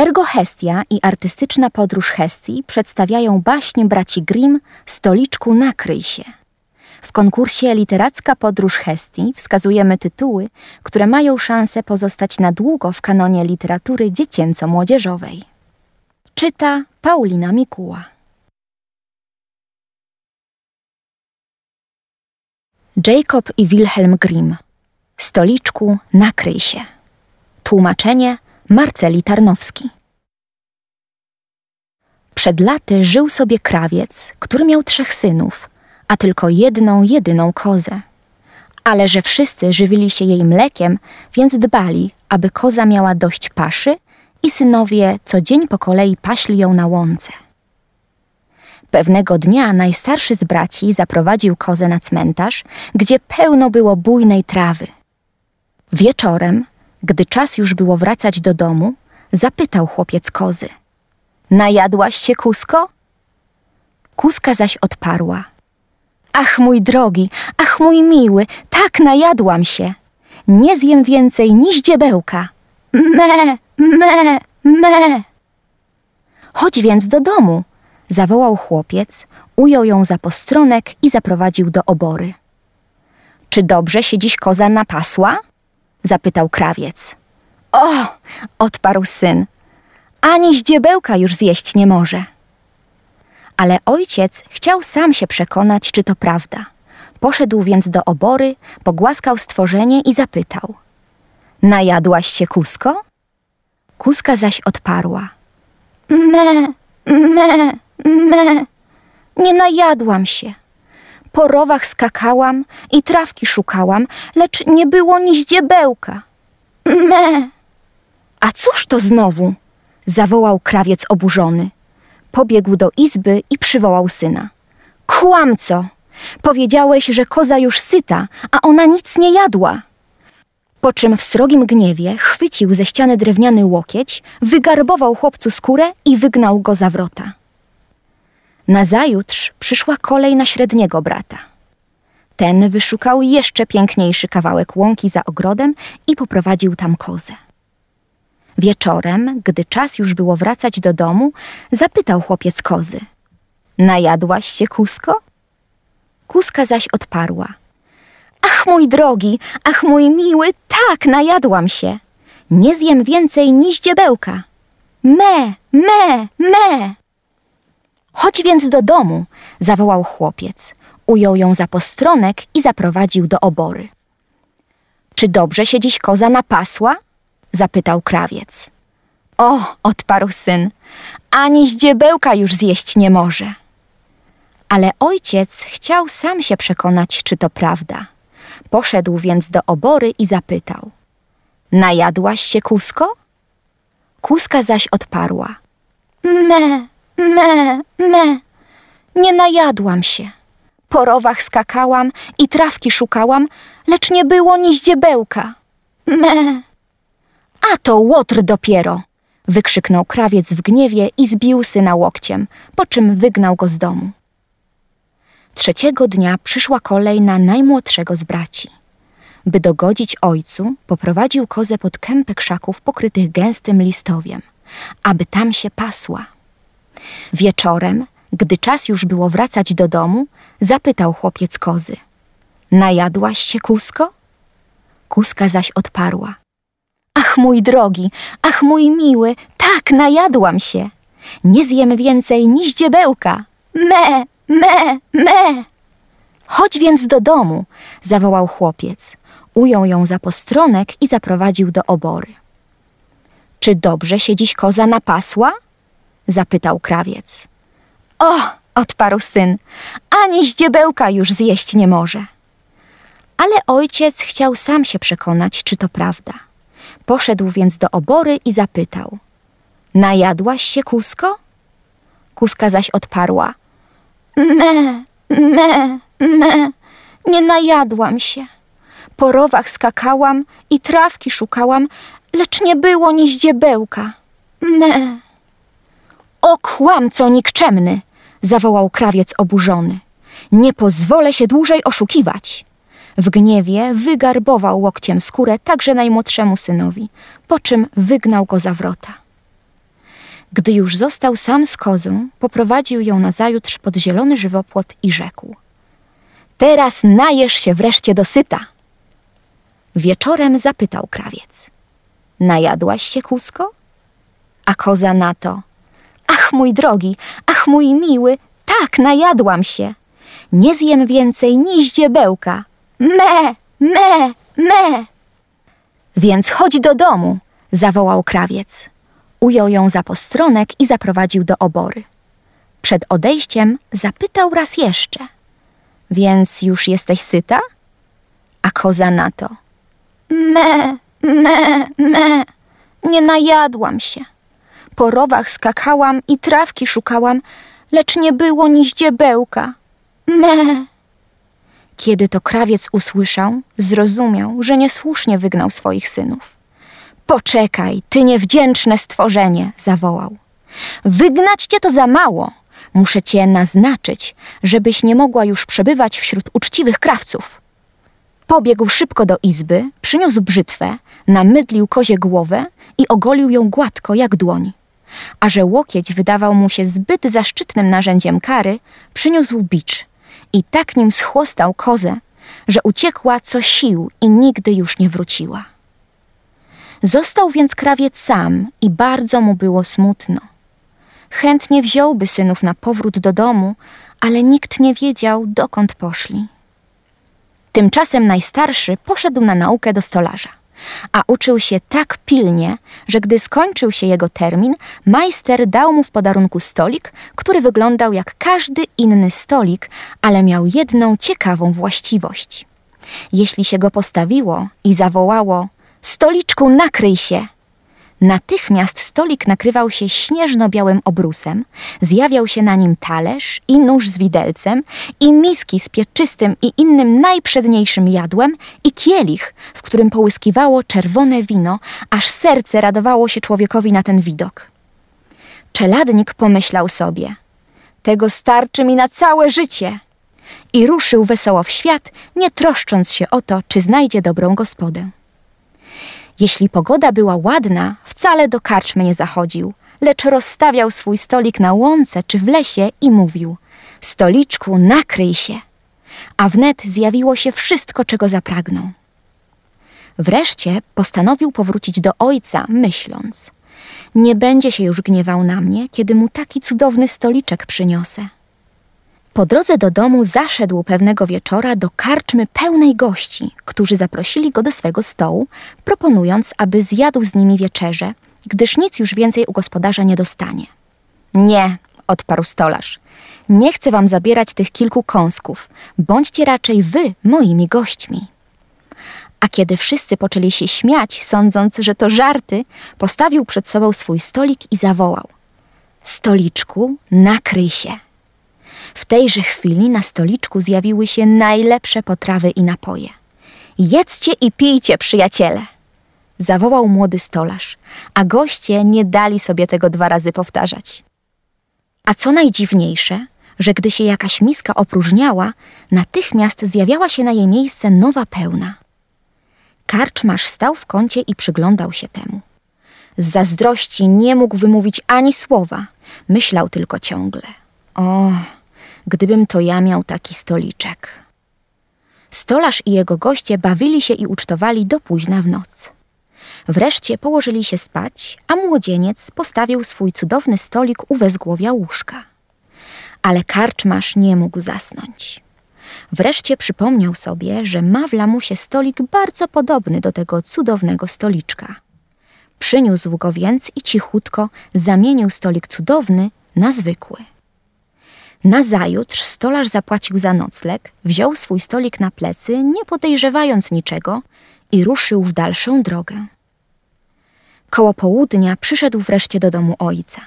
Ergo Hestia i artystyczna podróż Hestii przedstawiają baśnie braci Grimm Stoliczku nakryj się. W konkursie Literacka podróż Hestii wskazujemy tytuły, które mają szansę pozostać na długo w kanonie literatury dziecięco-młodzieżowej. Czyta Paulina Mikuła. Jacob i Wilhelm Grimm. Stoliczku nakryj się. Tłumaczenie Marceli Tarnowski. Przed laty żył sobie krawiec, który miał trzech synów, a tylko jedną, jedyną kozę. Ale że wszyscy żywili się jej mlekiem, więc dbali, aby koza miała dość paszy i synowie co dzień po kolei paśli ją na łące. Pewnego dnia najstarszy z braci zaprowadził kozę na cmentarz, gdzie pełno było bujnej trawy. Wieczorem, gdy czas już było wracać do domu, zapytał chłopiec kozy. Najadłaś się, Kusko? Kuska zaś odparła. Ach, mój drogi, ach, mój miły, tak najadłam się. Nie zjem więcej niż dziebełka. Me, me, me. Chodź więc do domu, zawołał chłopiec, ujął ją za postronek i zaprowadził do obory. Czy dobrze się dziś koza napasła? Zapytał krawiec. O, odparł syn, ani ździebełka już zjeść nie może. Ale ojciec chciał sam się przekonać, czy to prawda. Poszedł więc do obory, pogłaskał stworzenie i zapytał. Najadłaś się, Kusko? Kuska zaś odparła. Me, me, me. Nie najadłam się. Po rowach skakałam i trawki szukałam, lecz nie było ni ździebełka. Me. A cóż to znowu? zawołał krawiec oburzony. Pobiegł do izby i przywołał syna. Kłamco! Powiedziałeś, że koza już syta, a ona nic nie jadła. Po czym w srogim gniewie chwycił ze ściany drewniany łokieć, wygarbował chłopcu skórę i wygnał go za wrota. Nazajutrz przyszła kolej na średniego brata. Ten wyszukał jeszcze piękniejszy kawałek łąki za ogrodem i poprowadził tam kozę. Wieczorem, gdy czas już było wracać do domu, zapytał chłopiec kozy. Najadłaś się, Kusko? Kuska zaś odparła. Ach, mój drogi, ach, mój miły, tak, najadłam się. Nie zjem więcej niż dziebełka. Me, me, me. Chodź więc do domu, zawołał chłopiec. Ujął ją za postronek i zaprowadził do obory. Czy dobrze się dziś koza napasła? zapytał krawiec. O, odparł syn, ani ździebełka już zjeść nie może. Ale ojciec chciał sam się przekonać, czy to prawda. Poszedł więc do obory i zapytał. Najadłaś się, Kusko? Kuska zaś odparła. Me, me, me. Nie najadłam się. Po rowach skakałam i trawki szukałam, lecz nie było ni ździebełka. Me. A to łotr dopiero! wykrzyknął krawiec w gniewie i zbił syna łokciem, po czym wygnał go z domu. Trzeciego dnia przyszła kolej na najmłodszego z braci. By dogodzić ojcu, poprowadził kozę pod kępę krzaków pokrytych gęstym listowiem, aby tam się pasła. Wieczorem, gdy czas już było wracać do domu, zapytał chłopiec kozy. Najadłaś się, Kusko? Kuska zaś odparła. Ach, mój drogi, ach, mój miły, tak, najadłam się. Nie zjem więcej niż dziebełka. Me, me, me. Chodź więc do domu, zawołał chłopiec. Ujął ją za postronek i zaprowadził do obory. Czy dobrze się dziś koza napasła? Zapytał krawiec. O, odparł syn, ani ździebełka już zjeść nie może. Ale ojciec chciał sam się przekonać, czy to prawda. Poszedł więc do obory i zapytał. Najadłaś się, Kusko? Kuska zaś odparła. Me, me, me, nie najadłam się. Po rowach skakałam i trawki szukałam, lecz nie było ni ździebełka. Me. O kłamco nikczemny, zawołał krawiec oburzony. Nie pozwolę się dłużej oszukiwać. W gniewie wygarbował łokciem skórę także najmłodszemu synowi, po czym wygnał go za wrota. Gdy już został sam z kozą, poprowadził ją nazajutrz pod zielony żywopłot i rzekł: Teraz najesz się wreszcie dosyta. Wieczorem zapytał krawiec: Najadłaś się, kusko? A koza na to: Ach, mój drogi, ach, mój miły, tak, najadłam się. Nie zjem więcej ni ździebełka. Me, me, me. Więc chodź do domu, zawołał krawiec. Ujął ją za postronek i zaprowadził do obory. Przed odejściem zapytał raz jeszcze. Więc już jesteś syta? A koza na to. Me, me, me. Nie najadłam się. Po rowach skakałam i trawki szukałam, lecz nie było ni ździebełka. Me. Kiedy to krawiec usłyszał, zrozumiał, że niesłusznie wygnał swoich synów. Poczekaj, ty niewdzięczne stworzenie, zawołał. Wygnać cię to za mało. Muszę cię naznaczyć, żebyś nie mogła już przebywać wśród uczciwych krawców. Pobiegł szybko do izby, przyniósł brzytwę, namydlił kozie głowę i ogolił ją gładko jak dłoń. A że łokieć wydawał mu się zbyt zaszczytnym narzędziem kary, przyniósł bicz i tak nim schłostał kozę, że uciekła co sił i nigdy już nie wróciła. Został więc krawiec sam i bardzo mu było smutno. Chętnie wziąłby synów na powrót do domu, ale nikt nie wiedział, dokąd poszli. Tymczasem najstarszy poszedł na naukę do stolarza, a uczył się tak pilnie, że gdy skończył się jego termin, majster dał mu w podarunku stolik, który wyglądał jak każdy inny stolik, ale miał jedną ciekawą właściwość. Jeśli się go postawiło i zawołało: Stoliczku, nakryj się! Natychmiast stolik nakrywał się śnieżno-białym obrusem, zjawiał się na nim talerz i nóż z widelcem, i miski z pieczystym i innym najprzedniejszym jadłem, i kielich, w którym połyskiwało czerwone wino, aż serce radowało się człowiekowi na ten widok. Czeladnik pomyślał sobie: Tego starczy mi na całe życie. I ruszył wesoło w świat, nie troszcząc się o to, czy znajdzie dobrą gospodę. Jeśli pogoda była ładna, wcale do karczmy nie zachodził, lecz rozstawiał swój stolik na łące czy w lesie i mówił: Stoliczku, nakryj się. A wnet zjawiło się wszystko, czego zapragnął. Wreszcie postanowił powrócić do ojca, myśląc: Nie będzie się już gniewał na mnie, kiedy mu taki cudowny stoliczek przyniosę. Po drodze do domu zaszedł pewnego wieczora do karczmy pełnej gości, którzy zaprosili go do swego stołu, proponując, aby zjadł z nimi wieczerze, gdyż nic już więcej u gospodarza nie dostanie. Nie, odparł stolarz. Nie chcę wam zabierać tych kilku kąsków. Bądźcie raczej wy moimi gośćmi. A kiedy wszyscy poczęli się śmiać, sądząc, że to żarty, postawił przed sobą swój stolik i zawołał: Stoliczku, nakryj się. W tejże chwili na stoliczku zjawiły się najlepsze potrawy i napoje. Jedzcie i pijcie, przyjaciele! Zawołał młody stolarz, a goście nie dali sobie tego dwa razy powtarzać. A co najdziwniejsze, że gdy się jakaś miska opróżniała, natychmiast zjawiała się na jej miejsce nowa pełna. Karczmarz stał w kącie i przyglądał się temu. Z zazdrości nie mógł wymówić ani słowa, myślał tylko ciągle. O, gdybym to ja miał taki stoliczek. Stolarz i jego goście bawili się i ucztowali do późna w noc. Wreszcie położyli się spać, a młodzieniec postawił swój cudowny stolik u wezgłowia łóżka. Ale karczmarz nie mógł zasnąć. Wreszcie przypomniał sobie, że ma w lamusie stolik bardzo podobny do tego cudownego stoliczka. Przyniósł go więc i cichutko zamienił stolik cudowny na zwykły. Nazajutrz stolarz zapłacił za nocleg, wziął swój stolik na plecy, nie podejrzewając niczego i ruszył w dalszą drogę. Koło południa przyszedł wreszcie do domu ojca.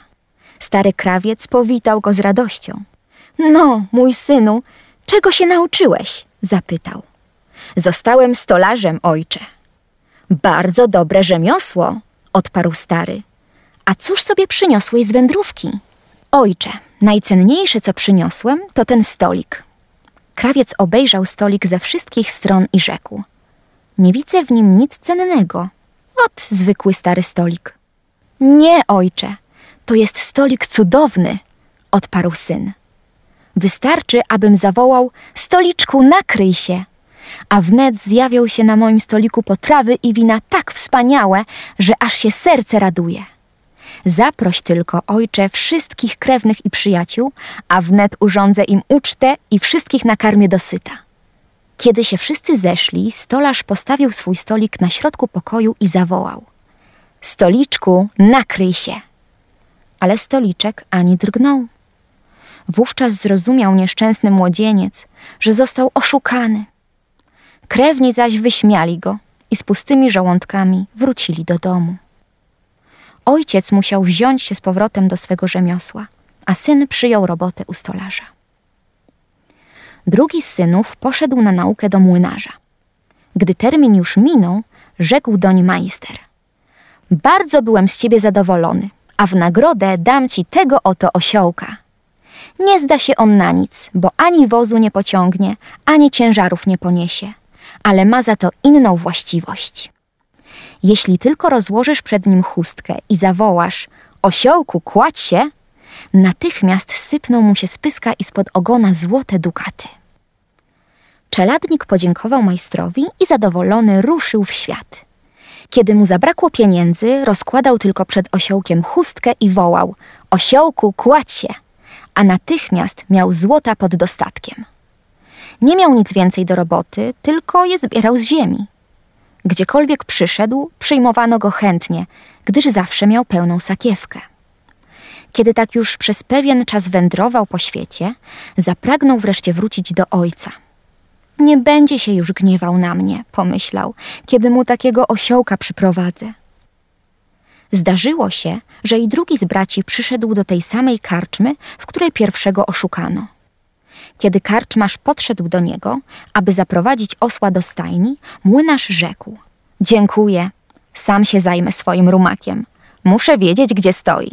Stary krawiec powitał go z radością. No, mój synu, czego się nauczyłeś? zapytał. Zostałem stolarzem, ojcze. Bardzo dobre rzemiosło, odparł stary. A cóż sobie przyniosłeś z wędrówki? Ojcze, najcenniejsze, co przyniosłem, to ten stolik. Krawiec obejrzał stolik ze wszystkich stron i rzekł: Nie widzę w nim nic cennego. Ot, zwykły stary stolik. Nie, ojcze, To jest stolik cudowny, odparł syn. Wystarczy, abym zawołał: Stoliczku, nakryj się! A wnet zjawią się na moim stoliku potrawy i wina tak wspaniałe, że aż się serce raduje. Zaproś tylko, ojcze, wszystkich krewnych i przyjaciół, a wnet urządzę im ucztę i wszystkich nakarmię dosyta. Kiedy się wszyscy zeszli, stolarz postawił swój stolik na środku pokoju i zawołał: Stoliczku, nakryj się! Ale stoliczek ani drgnął. Wówczas zrozumiał nieszczęsny młodzieniec, że został oszukany. Krewni zaś wyśmiali go i z pustymi żołądkami wrócili do domu. Ojciec musiał wziąć się z powrotem do swego rzemiosła, a syn przyjął robotę u stolarza. Drugi z synów poszedł na naukę do młynarza. Gdy termin już minął, rzekł doń majster. Bardzo byłem z ciebie zadowolony, a w nagrodę dam ci tego oto osiołka. Nie zda się on na nic, bo ani wozu nie pociągnie, ani ciężarów nie poniesie, ale ma za to inną właściwość. Jeśli tylko rozłożysz przed nim chustkę i zawołasz osiołku, kładź się, natychmiast sypną mu się z pyska i spod ogona złote dukaty. Czeladnik podziękował majstrowi i zadowolony ruszył w świat. Kiedy mu zabrakło pieniędzy, rozkładał tylko przed osiołkiem chustkę i wołał: Osiołku, kładź się! A natychmiast miał złota pod dostatkiem. Nie miał nic więcej do roboty, tylko je zbierał z ziemi. Gdziekolwiek przyszedł, przyjmowano go chętnie, gdyż zawsze miał pełną sakiewkę. Kiedy tak już przez pewien czas wędrował po świecie, zapragnął wreszcie wrócić do ojca. Nie będzie się już gniewał na mnie, pomyślał, kiedy mu takiego osiołka przyprowadzę. Zdarzyło się, że i drugi z braci przyszedł do tej samej karczmy, w której pierwszego oszukano. Kiedy karczmarz podszedł do niego, aby zaprowadzić osła do stajni, młynarz rzekł: Dziękuję, sam się zajmę swoim rumakiem. Muszę wiedzieć, gdzie stoi.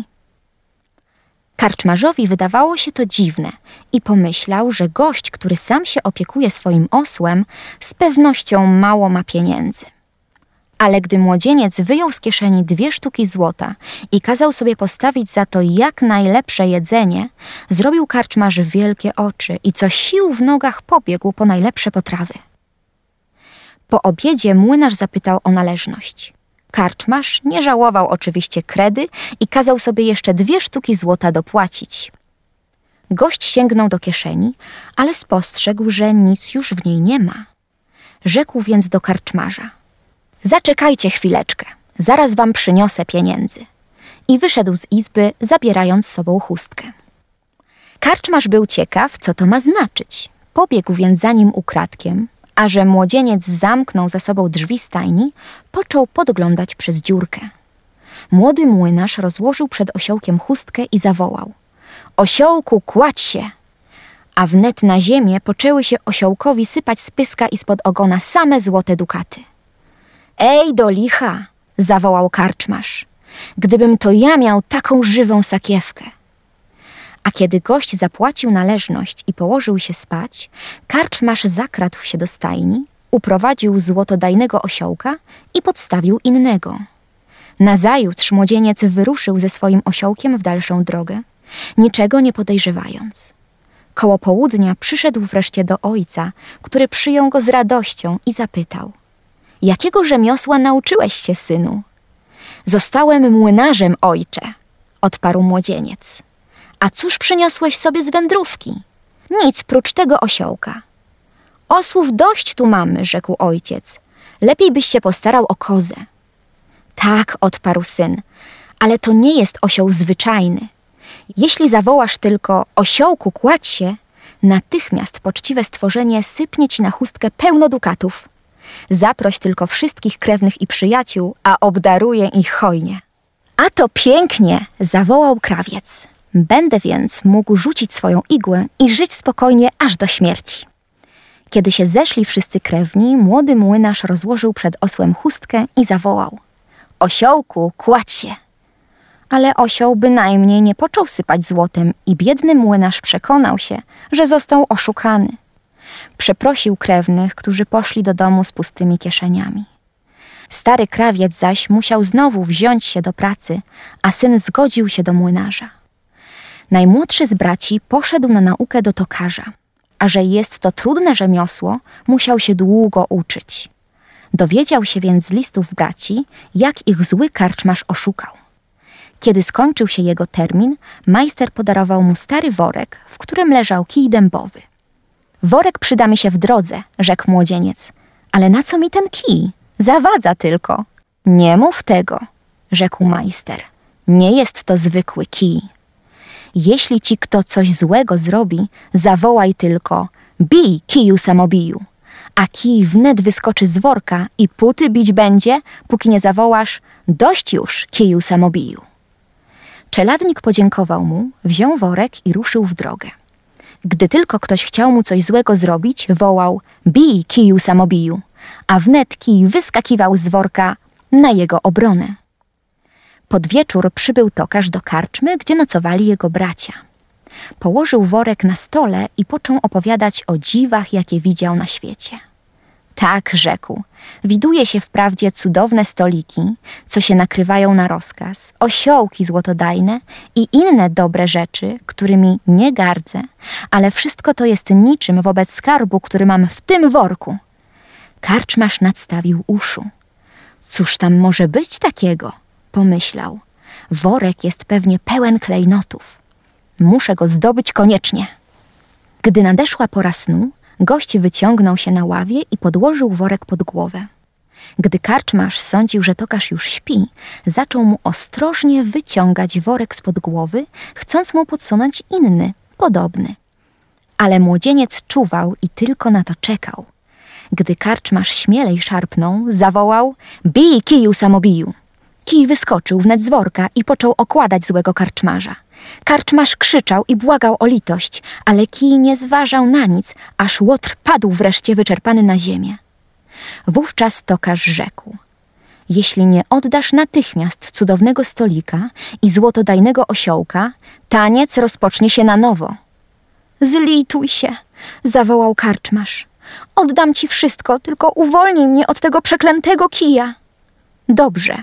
Karczmarzowi wydawało się to dziwne i pomyślał, że gość, który sam się opiekuje swoim osłem, z pewnością mało ma pieniędzy. Ale gdy młodzieniec wyjął z kieszeni dwie sztuki złota i kazał sobie postawić za to jak najlepsze jedzenie, zrobił karczmarz wielkie oczy i co sił w nogach pobiegł po najlepsze potrawy. Po obiedzie młynarz zapytał o należność. Karczmarz nie żałował oczywiście kredy i kazał sobie jeszcze dwie sztuki złota dopłacić. Gość sięgnął do kieszeni, ale spostrzegł, że nic już w niej nie ma. Rzekł więc do karczmarza – Zaczekajcie chwileczkę, zaraz wam przyniosę pieniędzy. I wyszedł z izby, zabierając z sobą chustkę. Karczmarz był ciekaw, co to ma znaczyć. Pobiegł więc za nim ukradkiem, a że młodzieniec zamknął za sobą drzwi stajni, począł podglądać przez dziurkę. Młody młynarz rozłożył przed osiołkiem chustkę i zawołał: Osiołku, kładź się! A wnet na ziemię poczęły się osiołkowi sypać z pyska i spod ogona same złote dukaty. Ej, do licha! zawołał karczmarz. Gdybym to ja miał taką żywą sakiewkę. A kiedy gość zapłacił należność i położył się spać, karczmarz zakradł się do stajni, uprowadził złotodajnego osiołka i podstawił innego. Nazajutrz młodzieniec wyruszył ze swoim osiołkiem w dalszą drogę, niczego nie podejrzewając. Koło południa przyszedł wreszcie do ojca, który przyjął go z radością i zapytał: Jakiego rzemiosła nauczyłeś się, synu? Zostałem młynarzem, ojcze, odparł młodzieniec. A cóż przyniosłeś sobie z wędrówki? Nic prócz tego osiołka. Osłów dość tu mamy, rzekł ojciec. Lepiej byś się postarał o kozę. Tak, odparł syn, ale to nie jest osioł zwyczajny. Jeśli zawołasz tylko osiołku kładź się, natychmiast poczciwe stworzenie sypnie ci na chustkę pełno dukatów. Zaproś tylko wszystkich krewnych i przyjaciół, a obdaruję ich hojnie. A to pięknie, zawołał krawiec. Będę więc mógł rzucić swoją igłę i żyć spokojnie aż do śmierci. Kiedy się zeszli wszyscy krewni, młody młynarz rozłożył przed osłem chustkę i zawołał: Osiołku, kładź się! Ale osioł bynajmniej nie począł sypać złotem i biedny młynarz przekonał się, że został oszukany. Przeprosił krewnych, którzy poszli do domu z pustymi kieszeniami. Stary krawiec zaś musiał znowu wziąć się do pracy, a syn zgodził się do młynarza. Najmłodszy z braci poszedł na naukę do tokarza, a że jest to trudne rzemiosło, musiał się długo uczyć. Dowiedział się więc z listów braci, jak ich zły karczmasz oszukał. Kiedy skończył się jego termin, majster podarował mu stary worek, w którym leżał kij dębowy. Worek przyda mi się w drodze, rzekł młodzieniec. Ale na co mi ten kij? Zawadza tylko. Nie mów tego, rzekł majster. Nie jest to zwykły kij. Jeśli ci kto coś złego zrobi, zawołaj tylko bij kiju samobiju. A kij wnet wyskoczy z worka i puty bić będzie, póki nie zawołasz dość już kiju samobiju. Czeladnik podziękował mu, wziął worek i ruszył w drogę. Gdy tylko ktoś chciał mu coś złego zrobić, wołał bij kiju samobiju, a wnet kij wyskakiwał z worka na jego obronę. Pod wieczór przybył tokarz do karczmy, gdzie nocowali jego bracia. Położył worek na stole i począł opowiadać o dziwach, jakie widział na świecie. Tak, rzekł. Widuje się wprawdzie cudowne stoliki, co się nakrywają na rozkaz, osiołki złotodajne i inne dobre rzeczy, którymi nie gardzę, ale wszystko to jest niczym wobec skarbu, który mam w tym worku. Karczmasz nadstawił uszu. Cóż tam może być takiego? Pomyślał. Worek jest pewnie pełen klejnotów. Muszę go zdobyć koniecznie. Gdy nadeszła pora snu, gość wyciągnął się na ławie i podłożył worek pod głowę. Gdy karczmasz sądził, że tokarz już śpi, zaczął mu ostrożnie wyciągać worek spod głowy, chcąc mu podsunąć inny, podobny. Ale młodzieniec czuwał i tylko na to czekał. Gdy karczmasz śmielej szarpnął, zawołał Bij kiju samobiju! Kij wyskoczył wnet z worka i począł okładać złego karczmarza. Karczmarz krzyczał i błagał o litość, ale kij nie zważał na nic, aż łotr padł wreszcie wyczerpany na ziemię. Wówczas tokarz rzekł: Jeśli nie oddasz natychmiast cudownego stolika i złotodajnego osiołka, taniec rozpocznie się na nowo. Zlituj się, zawołał karczmarz. Oddam ci wszystko, tylko uwolnij mnie od tego przeklętego kija. Dobrze,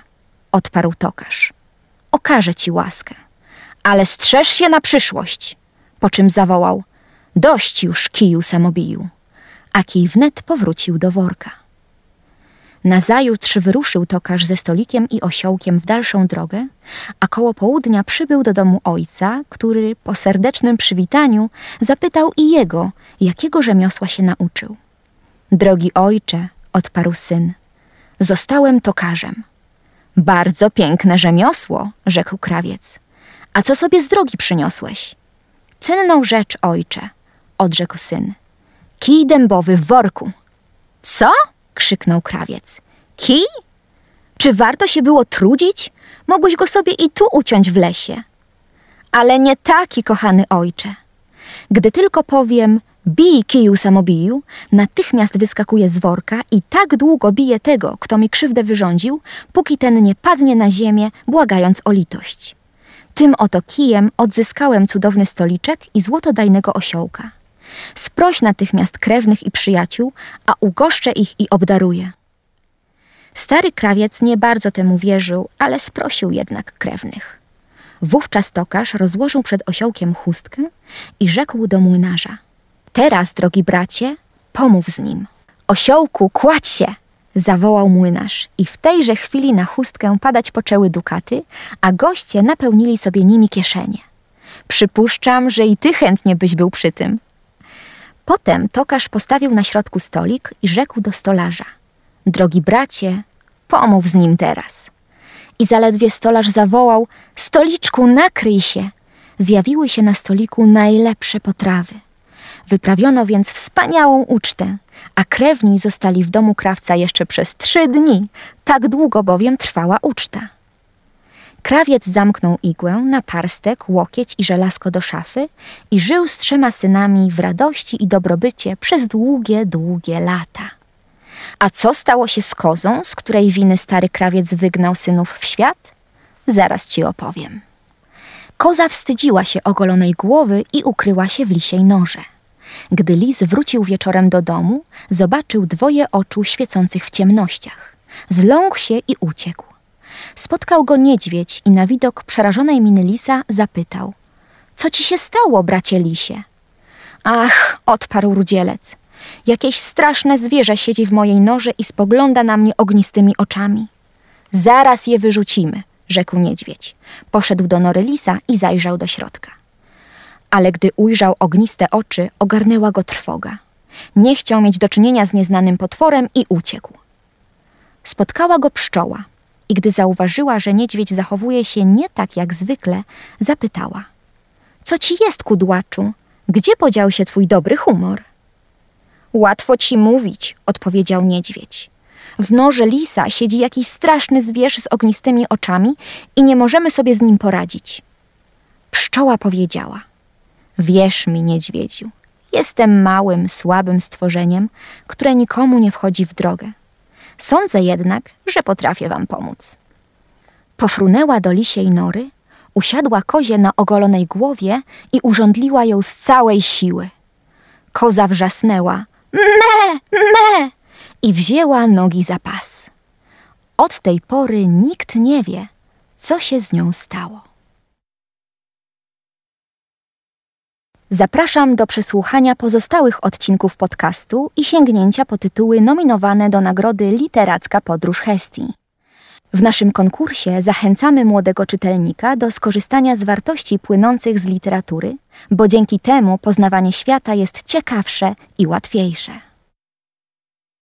odparł tokarz. Okażę ci łaskę, ale strzeż się na przyszłość. Po czym zawołał: Dość już kiju samobiju. A kij wnet powrócił do worka. Nazajutrz wyruszył tokarz ze stolikiem i osiołkiem w dalszą drogę, a koło południa przybył do domu ojca, który po serdecznym przywitaniu zapytał i jego, jakiego rzemiosła się nauczył. Drogi ojcze, odparł syn, zostałem tokarzem. Bardzo piękne rzemiosło, rzekł krawiec. A co sobie z drogi przyniosłeś? Cenną rzecz, ojcze, odrzekł syn. Kij dębowy w worku. Co? krzyknął krawiec. Kij? Czy warto się było trudzić? Mogłeś go sobie i tu uciąć w lesie. Ale nie taki, kochany ojcze. Gdy tylko powiem bij kiju samobiju, natychmiast wyskakuje z worka i tak długo bije tego, kto mi krzywdę wyrządził, póki ten nie padnie na ziemię, błagając o litość. Tym oto kijem odzyskałem cudowny stoliczek i złotodajnego osiołka. Sproś natychmiast krewnych i przyjaciół, a ugoszczę ich i obdaruję. Stary krawiec nie bardzo temu wierzył, ale sprosił jednak krewnych. Wówczas tokarz rozłożył przed osiołkiem chustkę i rzekł do młynarza – Teraz, drogi bracie, pomów z nim. Osiołku, kładź się! zawołał młynarz i w tejże chwili na chustkę padać poczęły dukaty, a goście napełnili sobie nimi kieszenie. Przypuszczam, że i ty chętnie byś był przy tym. Potem tokarz postawił na środku stolik i rzekł do stolarza: Drogi bracie, pomów z nim teraz. I zaledwie stolarz zawołał: Stoliczku, nakryj się! Zjawiły się na stoliku najlepsze potrawy. Wyprawiono więc wspaniałą ucztę, a krewni zostali w domu krawca jeszcze przez trzy dni, tak długo bowiem trwała uczta. Krawiec zamknął igłę na parstek, łokieć i żelazko do szafy i żył z trzema synami w radości i dobrobycie przez długie, długie lata. A co stało się z kozą, z której winy stary krawiec wygnał synów w świat? Zaraz ci opowiem. Koza wstydziła się ogolonej głowy i ukryła się w lisiej noże. Gdy lis wrócił wieczorem do domu, zobaczył dwoje oczu świecących w ciemnościach. Zląkł się i uciekł. Spotkał go niedźwiedź i na widok przerażonej miny lisa zapytał: Co ci się stało, bracie lisie? Ach, odparł rudzielec. Jakieś straszne zwierzę siedzi w mojej norze i spogląda na mnie ognistymi oczami. Zaraz je wyrzucimy, rzekł niedźwiedź. Poszedł do nory lisa i zajrzał do środka. Ale gdy ujrzał ogniste oczy, ogarnęła go trwoga. Nie chciał mieć do czynienia z nieznanym potworem i uciekł. Spotkała go pszczoła i gdy zauważyła, że niedźwiedź zachowuje się nie tak jak zwykle, zapytała: Co ci jest, kudłaczu? Gdzie podział się twój dobry humor? Łatwo ci mówić, odpowiedział niedźwiedź. W norze lisa siedzi jakiś straszny zwierz z ognistymi oczami i nie możemy sobie z nim poradzić. Pszczoła powiedziała: Wierz mi, niedźwiedziu, jestem małym, słabym stworzeniem, które nikomu nie wchodzi w drogę. Sądzę jednak, że potrafię wam pomóc. Pofrunęła do lisiej nory, usiadła kozie na ogolonej głowie i urządliła ją z całej siły. Koza wrzasnęła me, me i wzięła nogi za pas. Od tej pory nikt nie wie, co się z nią stało. Zapraszam do przesłuchania pozostałych odcinków podcastu i sięgnięcia po tytuły nominowane do nagrody Literacka Podróż Hestii. W naszym konkursie zachęcamy młodego czytelnika do skorzystania z wartości płynących z literatury, bo dzięki temu poznawanie świata jest ciekawsze i łatwiejsze.